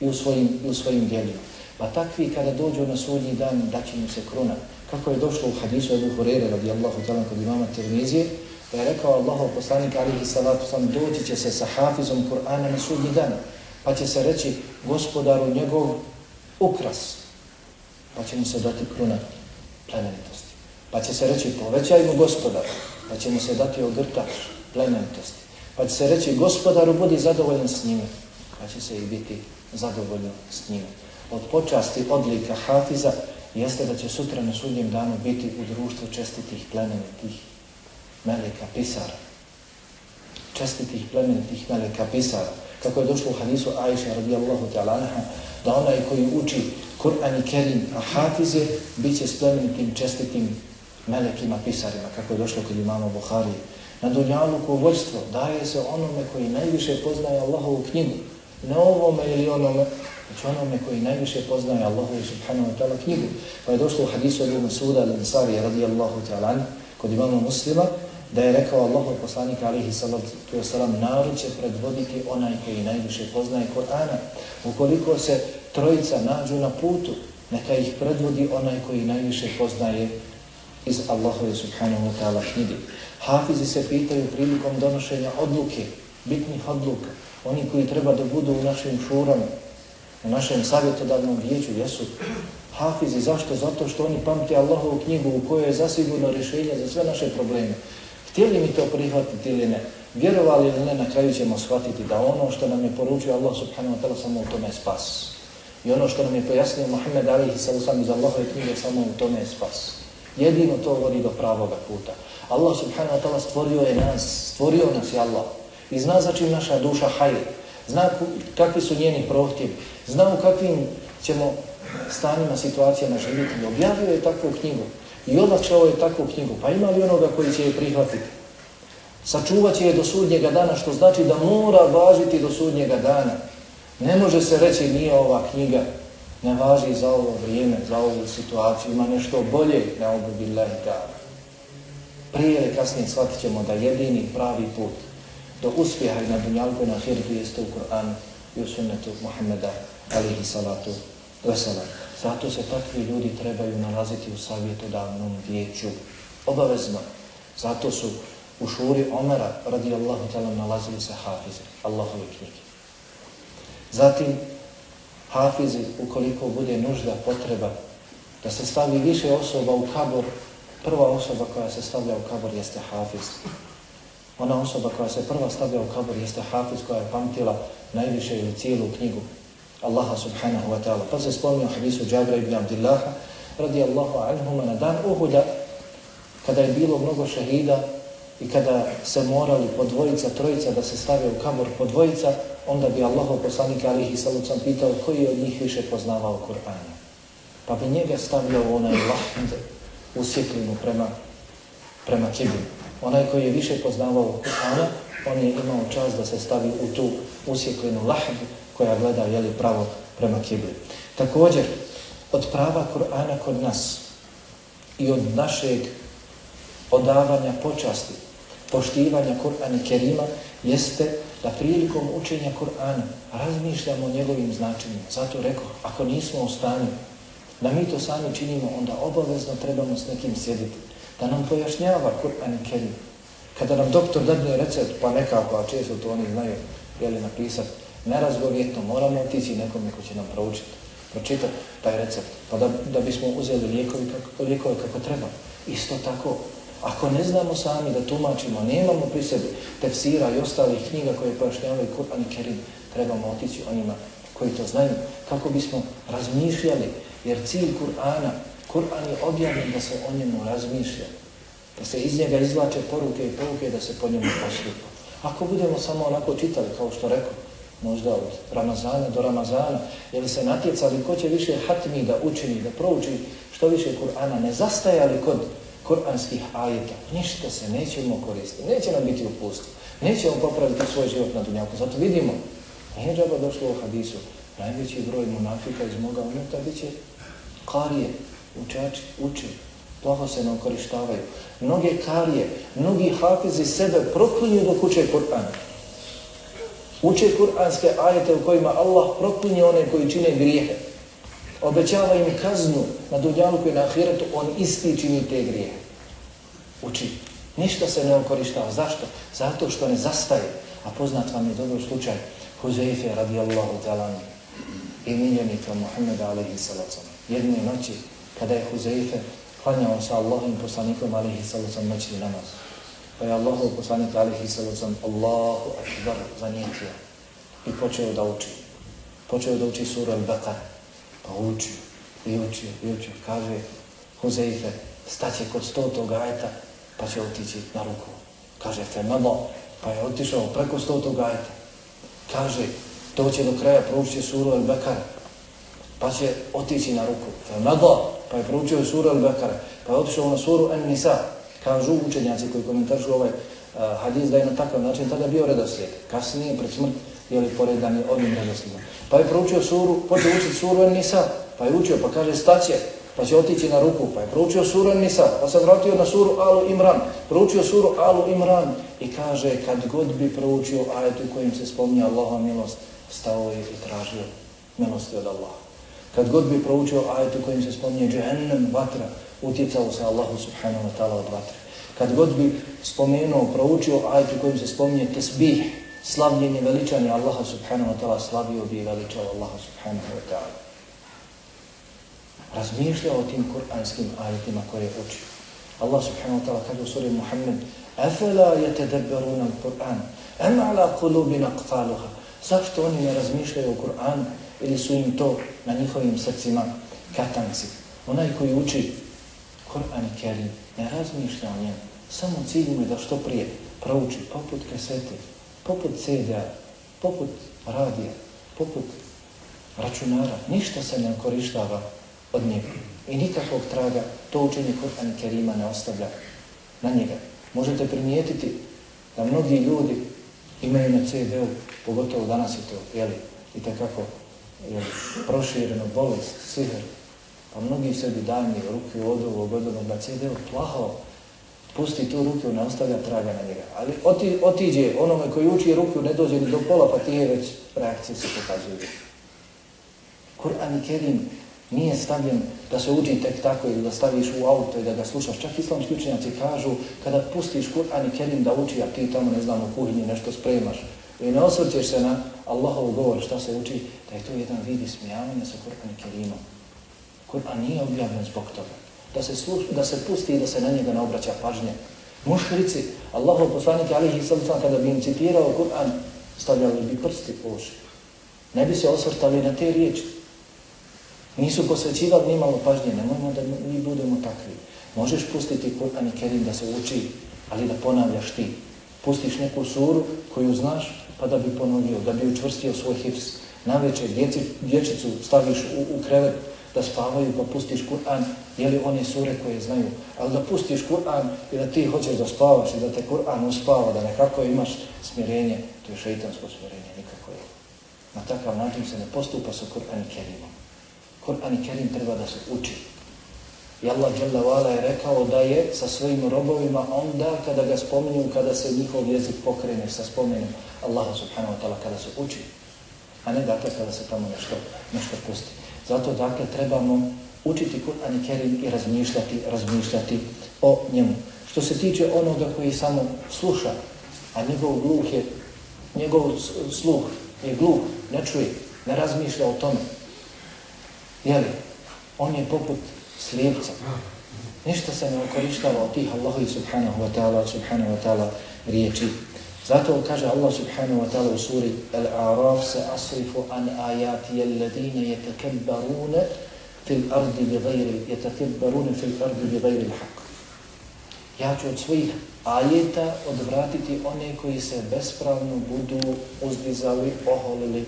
i u svojim, i u svojim dijelima. Pa takvi kada dođu na sudnji dan, daće im se kruna. Kako je došlo u hadisu Ebu Hurere, radijallahu talan, kod imama Tirmizije, da je rekao Allahov poslanik, alihi salatu sam, doći će se sa hafizom Kur'ana na sudnji dan, pa će se reći gospodaru njegov ukras, pa će mu se dati kruna plemenitosti. Pa će se reći povećaj mu gospodar, pa će mu se dati ogrta plemenitosti. Pa će se reći gospodaru budi zadovoljan s njime, pa će se i biti zadovoljan s njime. Od počasti odlika hafiza jeste da će sutra na sudnjem danu biti u društvu čestitih plemenitih meleka pisara. Čestitih plemenitih meleka pisara. Kako je došlo u hadisu Aisha radijallahu ta'ala anha, da onaj koji uči Kur'an i Kerim, a hafize, bit će s čestitim melekima pisarima, kako je došlo kod imama Buhari. Na dunjaluku vođstvo daje se onome koji najviše poznaje Allahovu knjigu, ne ovome ili onome, već onome koji najviše poznaje Allahovu subhanahu wa ta'ala knjigu. Pa je došlo u hadisu Abu Masuda al-Ansari radijallahu ta'ala kod imama muslima, da je rekao Allahov poslanik alihi sallatu wasalam, narod će predvoditi onaj koji najviše poznaje Korana. Ukoliko se trojica nađu na putu, neka ih predvodi onaj koji najviše poznaje iz Allahove subhanahu wa ta'ala knjige. Hafizi se pitaju prilikom donošenja odluke, bitnih odluka, oni koji treba da budu u našem šurama, u našem savjetodavnom vijeću, jesu hafizi. Zašto? Zato što oni pamte Allahovu knjigu u kojoj je zasigurno rješenje za sve naše probleme. Htjeli mi to prihvatiti ili ne? Vjerovali ili ne, na kraju ćemo shvatiti da ono što nam je poručio Allah subhanahu wa ta'ala samo u tome je spas. I ono što nam je pojasnio Muhammed alihi sallam iz Allahove knjige samo u tome je spas. Jedino to vodi do pravoga puta. Allah subhanahu wa ta'ala stvorio je nas, stvorio nas je Allah. I zna za čim naša duša hajde. Zna kakvi su njeni prohtjevi. Zna u kakvim ćemo stanima, situacijama živjeti. Objavio je takvu knjigu. I olakšao je takvu knjigu. Pa ima li onoga koji će je prihvatiti? Sačuvat će je do sudnjega dana, što znači da mora važiti do sudnjega dana. Ne može se reći nije ova knjiga, ne važi za ovo vrijeme, za ovu situaciju, ima nešto bolje ne obu ta'ala. Prije ili kasnije shvatit ćemo da jedini pravi put do uspjeha i na dunjalku na hirku jeste u Kur'anu i u sunnetu Muhammeda alihi salatu vesela. Zato se takvi ljudi trebaju nalaziti u savjetodavnom vijeću. Obavezno. Zato su u šuri Omara radijallahu talam nalazili se hafize, Allahove knjige. Zatim, hafizi, ukoliko bude nužda, potreba, da se stavi više osoba u kabor, prva osoba koja se stavlja u kabor jeste hafiz. Ona osoba koja se prva stavlja u kabor jeste hafiz koja je pamtila najviše ili cijelu knjigu Allaha subhanahu wa ta'ala. Pa se spomnio hadisu Džabra ibn Abdillaha radijallahu anhuma na dan Uhuda kada je bilo mnogo šehida i kada se morali po dvojica, trojica da se stave u kamor po dvojica, onda bi Allahov poslanik alihi salucam pitao koji od njih više poznavao Kur'an. Pa bi njega stavljao onaj lahnd sjeklinu prema, prema kibinu. Onaj koji je više poznavao Kur'ana, on je imao čas da se stavi u tu usjeklinu lahd koja gleda jeli, pravo prema kibli. Također, od prava Kur'ana kod nas i od našeg odavanja počasti poštivanja Kur'ana Kerima jeste da prilikom učenja Kur'ana razmišljamo o njegovim značenjima. Zato rekao, ako nismo u stanju da mi to sami činimo, onda obavezno trebamo s nekim sjediti. Da nam pojašnjava Kur'an i Kerim. Kada nam doktor dadne recept, pa nekako, a pa često to oni znaju, jeli napisati, nerazgovjetno, moramo otići nekome ko će nam proučiti, pročitati taj recept, pa da, da bismo uzeli lijekovi kako, lijekove kako treba. Isto tako, Ako ne znamo sami da tumačimo, nemamo pri sebi tefsira i ostalih knjiga koje pojašnjavaju Kur'an i Kerim, trebamo otići onima koji to znaju, kako bismo razmišljali, jer cilj Kur'ana, Kur'an je objavljen da se o njemu razmišlja, da se iz njega izvlače poruke i poruke da se po njemu postupa. Ako budemo samo onako čitali, kao što rekao, možda od Ramazana do Ramazana, ili se natjecali ko će više hatmi da učini, da prouči što više Kur'ana, ne zastajali kod kuranskih ajeta, ništa se nećemo koristiti, neće nam biti upustiti, nećemo popraviti svoj život na dunjavku. Zato vidimo, nije džaba došlo u hadisu, najveći broj monafika iz moga unuta bit će karije, učači, uči, plaho se ne okorištavaju. Mnoge karije, mnogi hafizi sebe proklinju dok uče Kur'an. Uče kuranske ajete u kojima Allah proklinje one koji čine grijehe obećava im kaznu na dunjalku i na ahiretu, on isti čini te grijehe. Uči. Ništa se ne okorištava. Zašto? Zato što ne zastaje. A poznat vam je dobro slučaj Huzeife radijallahu talan i miljenika Muhammeda alaihi salacom. Jedne noći kada je Huzeife klanjao sa Allahom poslanikom alaihi salacom noćni namaz. Pa je Allahov poslanik alaihi salacom Allahu akbar zanijetio i počeo da uči. Počeo da uči suru al-Baqara. Pa učio, i učio, i učio. Kaže Huzeife, staće kod stotog ajta, pa će otići na ruku. Kaže Femelo, pa je otišao preko stotog ajta. Kaže, doće do kraja proučiti suru Al-Bekara, pa će otići na ruku. Femelo, pa je proučio suru Al-Bekara, pa je otišao na suru An-Nisa, Kažu učenjaci koji komentaršu ovaj uh, hadis da je na takav način tada bio redoslijed. Kasnije, pred smrt, je li poredani ovim redoslijedom. Pa je proučio suru, počeo učiti suru Nisa, pa je učio, pa kaže staće, pa će otići na ruku, pa je proučio suru Nisa, pa se vratio na suru Alu Imran, proučio suru Alu Imran i kaže kad god bi proučio ajet u kojim se spominja Allaha milost, stao je i tražio milosti od Allaha. Kad god bi proučio ajet u kojim se spominje džehennem, vatra, utjecao se Allahu subhanahu wa ta'ala od vatre. Kad god bi spomenuo, proučio ajet u kojim se spominje tesbih, slavljenje veličanje Allaha subhanahu wa ta'ala slavio bi i veličao Allaha subhanahu wa ta'ala. Razmišljao o tim kuranskim ajetima koje je učio. Allah subhanahu wa ta'ala kaže u suri Muhammed Afela yatadabbaruna al-Qur'an am ala qulubin aqfaluha Zašto oni ne razmišljaju o Kur'anu ili su im to na njihovim srcima katanci? Onaj koji uči Kur'an i Kerim ne razmišlja o njemu. Samo cilj mu je da što prije prouči poput kasete, poput CD-a, poput radija, poput računara, ništa se ne korištava od njega. I nikakvog traga to učenje Kur'an i Kerima ne ostavlja na njega. Možete primijetiti da mnogi ljudi imaju na CD-u, pogotovo danas je to, jeli, i takako jeli, prošireno bolest, sihr, A mnogi sebi dajni ruke od ovog, od ovog, na CD-u, pusti tu ruku, ne ostavlja traga na njega. Ali oti, otiđe onome koji uči ruku, ne dođe ni do pola, pa ti je već reakcije se pokazuju. Kur'an i Kerim nije stavljen da se uči tek tako ili da staviš u auto i da ga slušaš. Čak islamski učenjaci kažu kada pustiš Kur'an i Kerim da uči, a ti tamo ne znam u kuhinji nešto spremaš i ne osvrćeš se na Allahov govor šta se uči, da je to jedan vid ismijavanja sa Kur'an i Kerimom. Kur'an nije objavljen zbog toga. Da se, sluš, da se pusti i da se na njega ne obraća pažnje. Mušrici, Allahov poslanik alihi sallam, kada bi im citirao Kur'an, stavljali bi prsti po uši. Ne bi se osvrtali na te riječi. Nisu posvećivali ni malo pažnje, nemojmo da mi budemo takvi. Možeš pustiti Kur'an i Kerim da se uči, ali da ponavljaš ti. Pustiš neku suru koju znaš, pa da bi ponovio, da bi učvrstio svoj hirs. Na večer dječicu staviš u, u krevet da spavaju, pa pustiš Kur'an, jeli one sure koje znaju. Ali da pustiš Kur'an i da ti hoćeš da spavaš i da te Kur'an uspava, da nekako imaš smirenje, to je šeitansko smirenje, nikako je. Na takav način se ne postupa sa Kur'an i Kerimom. Kur'an i Kerim treba da se uči. I Allah Jalla je rekao da je sa svojim robovima onda kada ga spominju, kada se njihov jezik pokrene sa spomenom Allaha subhanahu wa ta'ala kada se uči. A ne dakle kada se tamo nešto, nešto pusti. Zato dakle trebamo učiti Kur'an i Kerim i razmišljati, razmišljati o njemu. Što se tiče onoga koji samo sluša, a njegov gluh je, njegov sluh je gluh, ne čuje, ne razmišlja o tome, Jeli, on je poput slijepca. Ništa se ne okorištava od tih Allahovi subhanahu wa ta'ala subhanahu wa ta'ala riječi. Zato kaže Allah subhanahu wa ta'ala u suri Al-A'raf se asrifu an ajati alladine jetekebbarune fil ardi bi gajri jetekebbarune fil ardi bi gajri l'haq. Ja ću od svojih ajeta odvratiti one koji se bespravno budu uzdizali, oholili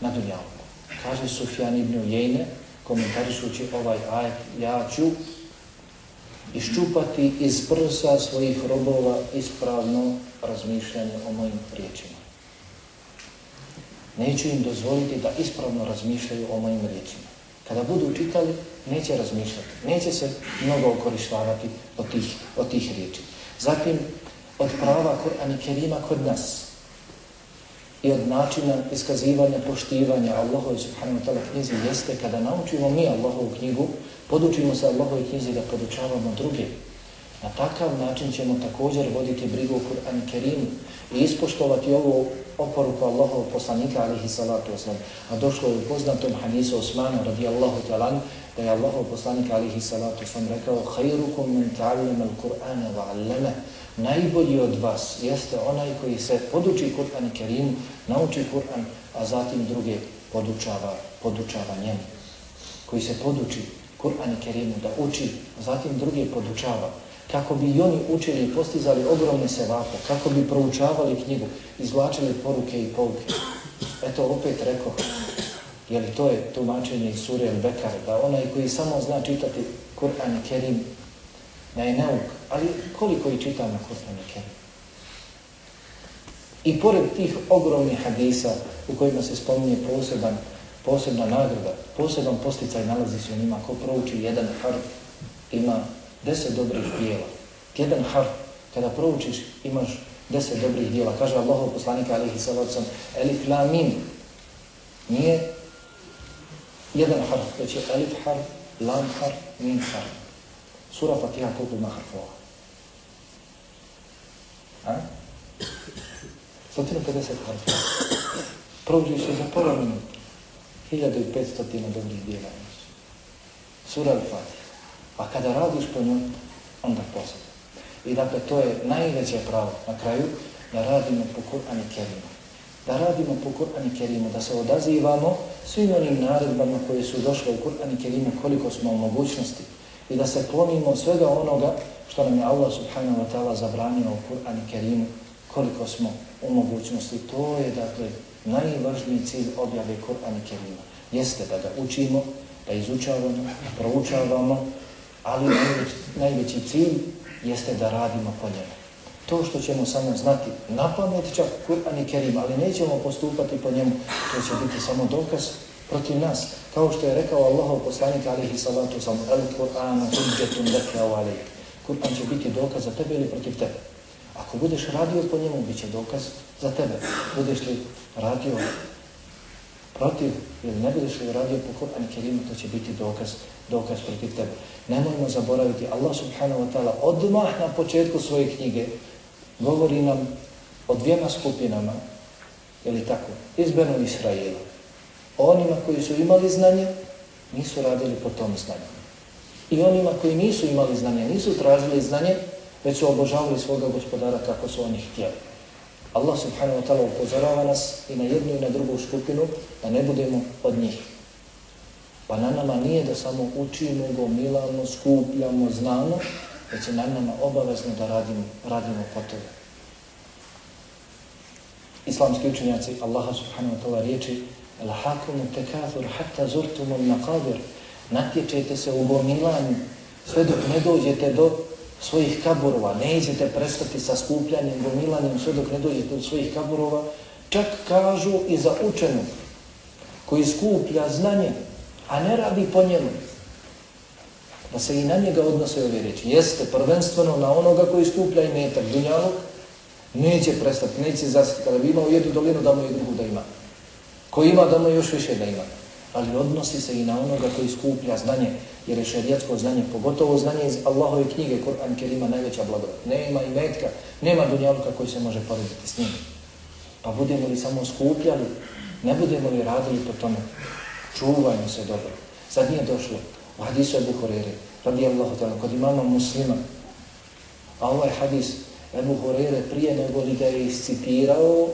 na dunjavu kaže Sufjan ibn Ujejne, komentarišući ovaj ajet, ja ću iščupati iz prsa svojih robova ispravno razmišljanje o mojim riječima. Neću im dozvoliti da ispravno razmišljaju o mojim riječima. Kada budu čitali, neće razmišljati, neće se mnogo okorištavati od tih, od tih riječi. Zatim, od prava Kur'an i Kerima kod nas, i od načina iskazivanja, poštivanja Allahove subhanahu wa ta'la knjizi jeste kada naučimo mi Allahovu knjigu, podučimo se Allahove knjizi da podučavamo druge. Na takav način ćemo također voditi brigu o Kur'an Kerimu i ispoštovati ovu oporuku Allahovog poslanika alihi salatu wasalam. A došlo je u poznatom hadisu Osmana radijallahu ta'ala da je Allahov poslanik alihi salatu wasalam rekao Hayrukum min ta'allam al-Qur'ana wa'allama Najbolji od vas jeste onaj koji se poduči Kur'an Kerimu, Kerim, nauči Kur'an, a zatim druge podučava, podučava njemu. Koji se poduči Kur'an Kerimu da uči, a zatim druge podučava. Kako bi i oni učili i postizali ogromne sevape, kako bi proučavali knjigu, izvlačili poruke i pouke. Eto, opet rekao, je li to je tumačenje iz sure Bekare, da onaj koji samo zna čitati Kur'an i Kerim, da je nauk, ali koliko i čita na Kur'an i Kerim. I pored tih ogromnih hadisa u kojima se spominje poseban, posebna nagrada, poseban posticaj nalazi se u njima, ko prouči jedan harf, ima deset dobrih dijela. Jedan harf, kada proučiš, imaš deset dobrih dijela. Kaže Allahov poslanika alihi salacom, elif la min, nije jedan harf, već je elif harf, lam harf, min harf. Sura Fatiha koliko ima harfova? A? 150 harfova. Proučiš se za pola minuta. 1500 dobrih dijela. Sura Al-Fatiha. A kada radiš po njoj, onda posebno. I dakle, to je najveće pravo na kraju, da radimo po Kur'an i Kerimu. Da radimo po Kur'an i Kerimu, da se odazivamo svim onim naredbama koje su došle u Kur'an i Kerimu, koliko smo u mogućnosti i da se klonimo svega onoga što nam je Allah subhanahu wa ta'ala zabranio u Kur'an i Kerimu, koliko smo u mogućnosti. To je, dakle, najvažniji cilj objave Kur'an i Kerima. Jeste da ga učimo, da izučavamo, proučavamo, ali najveći, najveći cilj jeste da radimo po njemu. To što ćemo samo znati na pamet čak Kur'an i Kerim, ali nećemo postupati po njemu, to će biti samo dokaz protiv nas. Kao što je rekao Allahov poslanik alihi salatu sam, el Kur'an hudjetun leke avalik. Kur'an će biti dokaz za tebe ili protiv tebe. Ako budeš radio po njemu, bit će dokaz za tebe. Budeš li radio protiv ili ne budeš li radio po Kur'an i Kerimu, to će biti dokaz, dokaz protiv tebe. Nemojmo zaboraviti, Allah subhanahu wa ta'ala odmah na početku svoje knjige govori nam o dvijema skupinama, ili tako, iz Benu Israela. Onima koji su imali znanje, nisu radili po tom znanju. I onima koji nisu imali znanje, nisu tražili znanje, već su obožavali svoga gospodara kako su oni htjeli. Allah subhanahu wa ta'ala upozorava nas i na jednu i na drugu skupinu da ne budemo od njih. Pa na nama nije da samo učimo, gomilamo, skupljamo, znamo, već je na nama obavezno da radimo, radimo po toga. Islamski učenjaci Allaha subhanahu wa ta'ala riječi Lahakumu tekathur hatta zurtumul naqabir Natječete se u gomilanju sve dok ne dođete do svojih kaburova. Ne izete prestati sa skupljanjem, gomilanjem sve dok ne dođete do svojih kaburova. Čak kažu i za učenu koji skuplja znanje, a ne radi po njemu da se i na njega odnose ove reči. Jeste prvenstveno na onoga koji skuplja i metak dunjalog, neće prestati, neće zasjeti. Kada bi imao jednu dolinu, da mu je drugu da ima. Ko ima, da mu još više da ima. Ali odnosi se i na onoga koji skuplja znanje, jer je šerijatsko znanje, pogotovo znanje iz Allahove knjige, Kur'an Kerima, najveća blagodat. Nema i metka, nema dunjaluka koji se može porediti s njim. Pa budemo li samo skupljali, ne budemo li radili po tome, čuvajmo se dobro. Sad nije došlo u hadisu Ebu Hurere, radijallahu ta'ala, kod imama muslima. A ovaj hadis Ebu Hurere prije nego li ga je iscitirao,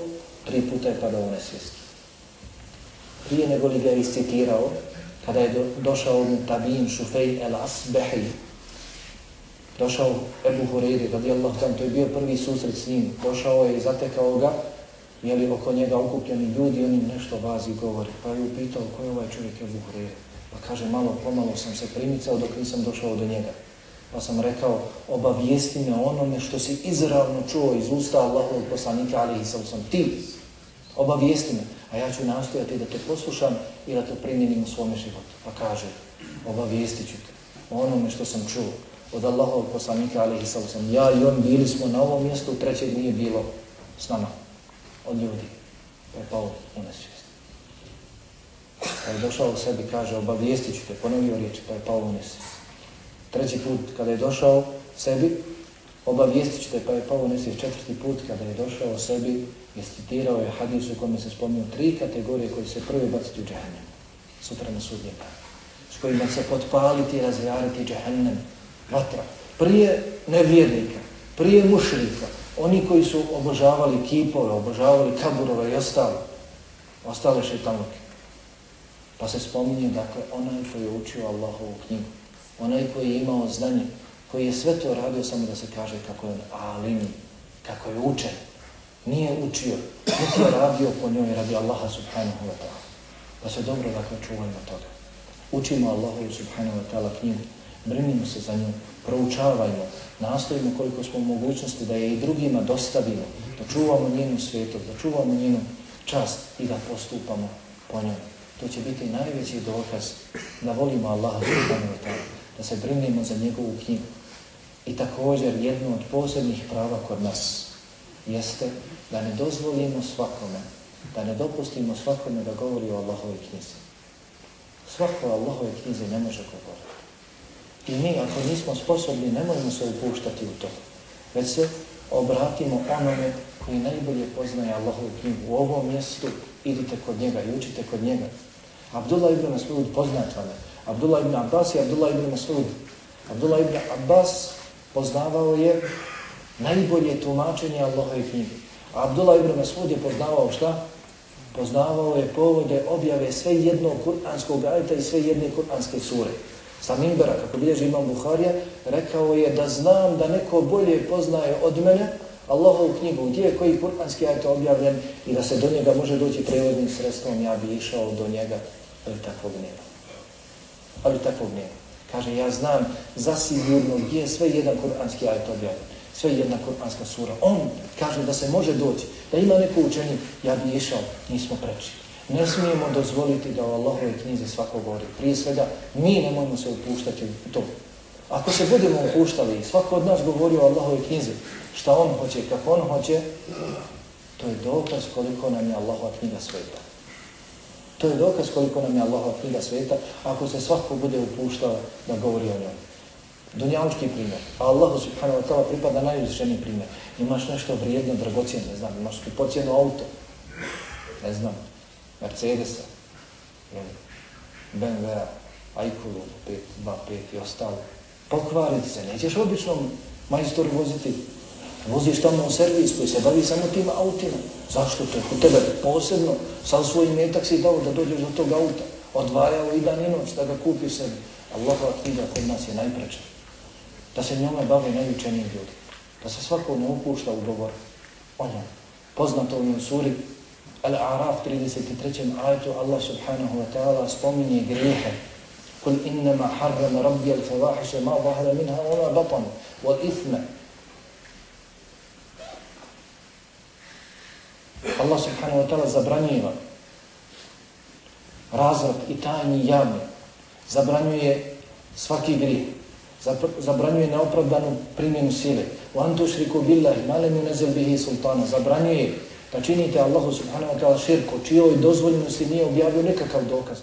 tri puta je padao u nesvijest. Prije nego li ga je iscitirao, kada je do, došao mu tabin Šufej el Asbehi, došao Ebu Hurere, radijallahu ta'ala, to je bio prvi susret s njim, došao je i zatekao ga, jeli oko njega okupljeni ljudi, oni nešto vazi govori. Pa je upitao ko je ovaj čovjek je Hurere. Pa kaže, malo pomalo sam se primicao dok nisam došao do njega. Pa sam rekao, obavijesti me onome što si izravno čuo iz usta Allahovog poslanika, ali i sam sam ti. Obavijesti me, a ja ću nastojati da te poslušam i da to primjenim u svome životu. Pa kaže, obavijestit ću te onome što sam čuo od Allahovog poslanika, ali i sam sam. Ja i on bili smo na ovom mjestu, trećeg nije bilo s nama, od ljudi. Pa je pao u nesvijest. Kada je došao u sebi, kaže, obavijestit ću te, ponovio riječ, pa je pao u nesvijest. Treći put, kada je došao sebi, obavijestit ću te, pa je pao u nesvijest. Četvrti put, kada je došao u sebi, je citirao je hadis u kome se spominju tri kategorije koje se prvi baciti u džahnem, Sutra na sudnjem S kojima se potpaliti i razjariti džahnem, Vatra. Prije nevjernika, prije mušrika, oni koji su obožavali kipove, obožavali kaburove i ostalo, ostale šeitanuke. Pa se spominje, dakle, onaj koji je učio Allahovu knjigu, onaj koji je imao znanje, koji je sve to radio samo da se kaže kako je alim, kako je učen. Nije učio, niti je radio po njoj radi Allaha subhanahu wa ta'ala. Pa se dobro, dakle, čuvajmo toga. Učimo Allahovu subhanahu wa ta'ala knjigu, brinimo se za nju, proučavajmo, nastojimo koliko smo mogućnosti da je i drugima dostavimo, da čuvamo njenu svijetu, da čuvamo njenu čast i da postupamo po njoj to će biti najveći dokaz da volimo Allaha subhanahu wa ta'ala, da se brinimo za njegovu knjigu. I također jedno od posebnih prava kod nas jeste da ne dozvolimo svakome, da ne dopustimo svakome da govori o Allahove knjizi. Svako o Allahove knjizi ne može govoriti. I mi, ako nismo sposobni, ne možemo se upuštati u to. Već se obratimo onome koji najbolje poznaje Allahovu knjigu u ovom mjestu, idite kod njega i učite kod njega. Abdullah ibn Mas'ud poznat vam je. Abdullah ibn Abbas i Abdullah ibn Mas'ud. Abdullah ibn Abbas poznavao je najbolje tumačenje Allahove knjige. A Abdullah ibn Mas'ud je poznavao šta? Poznavao je povode objave sve jednog kuranskog ajta i sve jedne kuranske sure. Sa Mimbera, kako bilježi imam Buharija, rekao je da znam da neko bolje poznaje od mene Allahovu knjigu, gdje je koji kuranski ajta objavljen i da se do njega može doći prevodnim sredstvom, ja bi išao do njega ali takvog nema. Ali takvog nema. Kaže, ja znam zasigurno gdje je sve jedan kuranski ajet objavljen. Sve jedna kuranska sura. On kaže da se može doći, da ima neko učenje, ja bi išao, nismo preči. Ne smijemo dozvoliti da u Allahove knjize svako govori. Prije svega, mi ne možemo se upuštati u to. Ako se budemo upuštali i svako od nas govori o Allahove knjize, šta on hoće, kako on hoće, to je dokaz koliko nam je Allahova knjiga sveta. To je dokaz koliko nam je Allahova knjiga sveta, ako se svako bude upuštao da govori o njoj. Dunjalučki primjer. A Allahu subhanahu wa ta'ala pripada najuzvišeniji primjer. Imaš nešto vrijedno, dragocijen, ne znam, imaš skupocijeno auto, ne znam, Mercedesa, BMW-a, Aikulu, 5, 2, 5 i ostalo. Pokvariti se, nećeš običnom majstoru voziti. Voziš tamo u servis koji se bavi samo tim autima. Zašto to je kod tebe posebno? Sam svoj metak si dao da dođeš do tog auta. Odvajao i dan i noć da ga kupi sebi. Allahova knjiga kod nas je najpreča. Da se njome bave najučeniji ljudi. Da se svako ne upušta u govor o njom. Poznato u njom suri Al-A'raf 33. ajetu Allah subhanahu wa ta'ala spominje grijehe. Kul innama harrama rabbi al-fawahiša ma zahara minha wa ma batan wal ithma. Allah subhanahu wa ta'ala zabranjiva razvrat i tajni javni. Zabranjuje svaki grijeh. Zabranjuje neopravdanu primjenu sile. Wa antu šriku billahi malem yunazel bihi sultana. Zabranjuje da činite Allahu subhanahu wa ta'ala širku, čijoj dozvoljenosti nije objavio nekakav dokaz.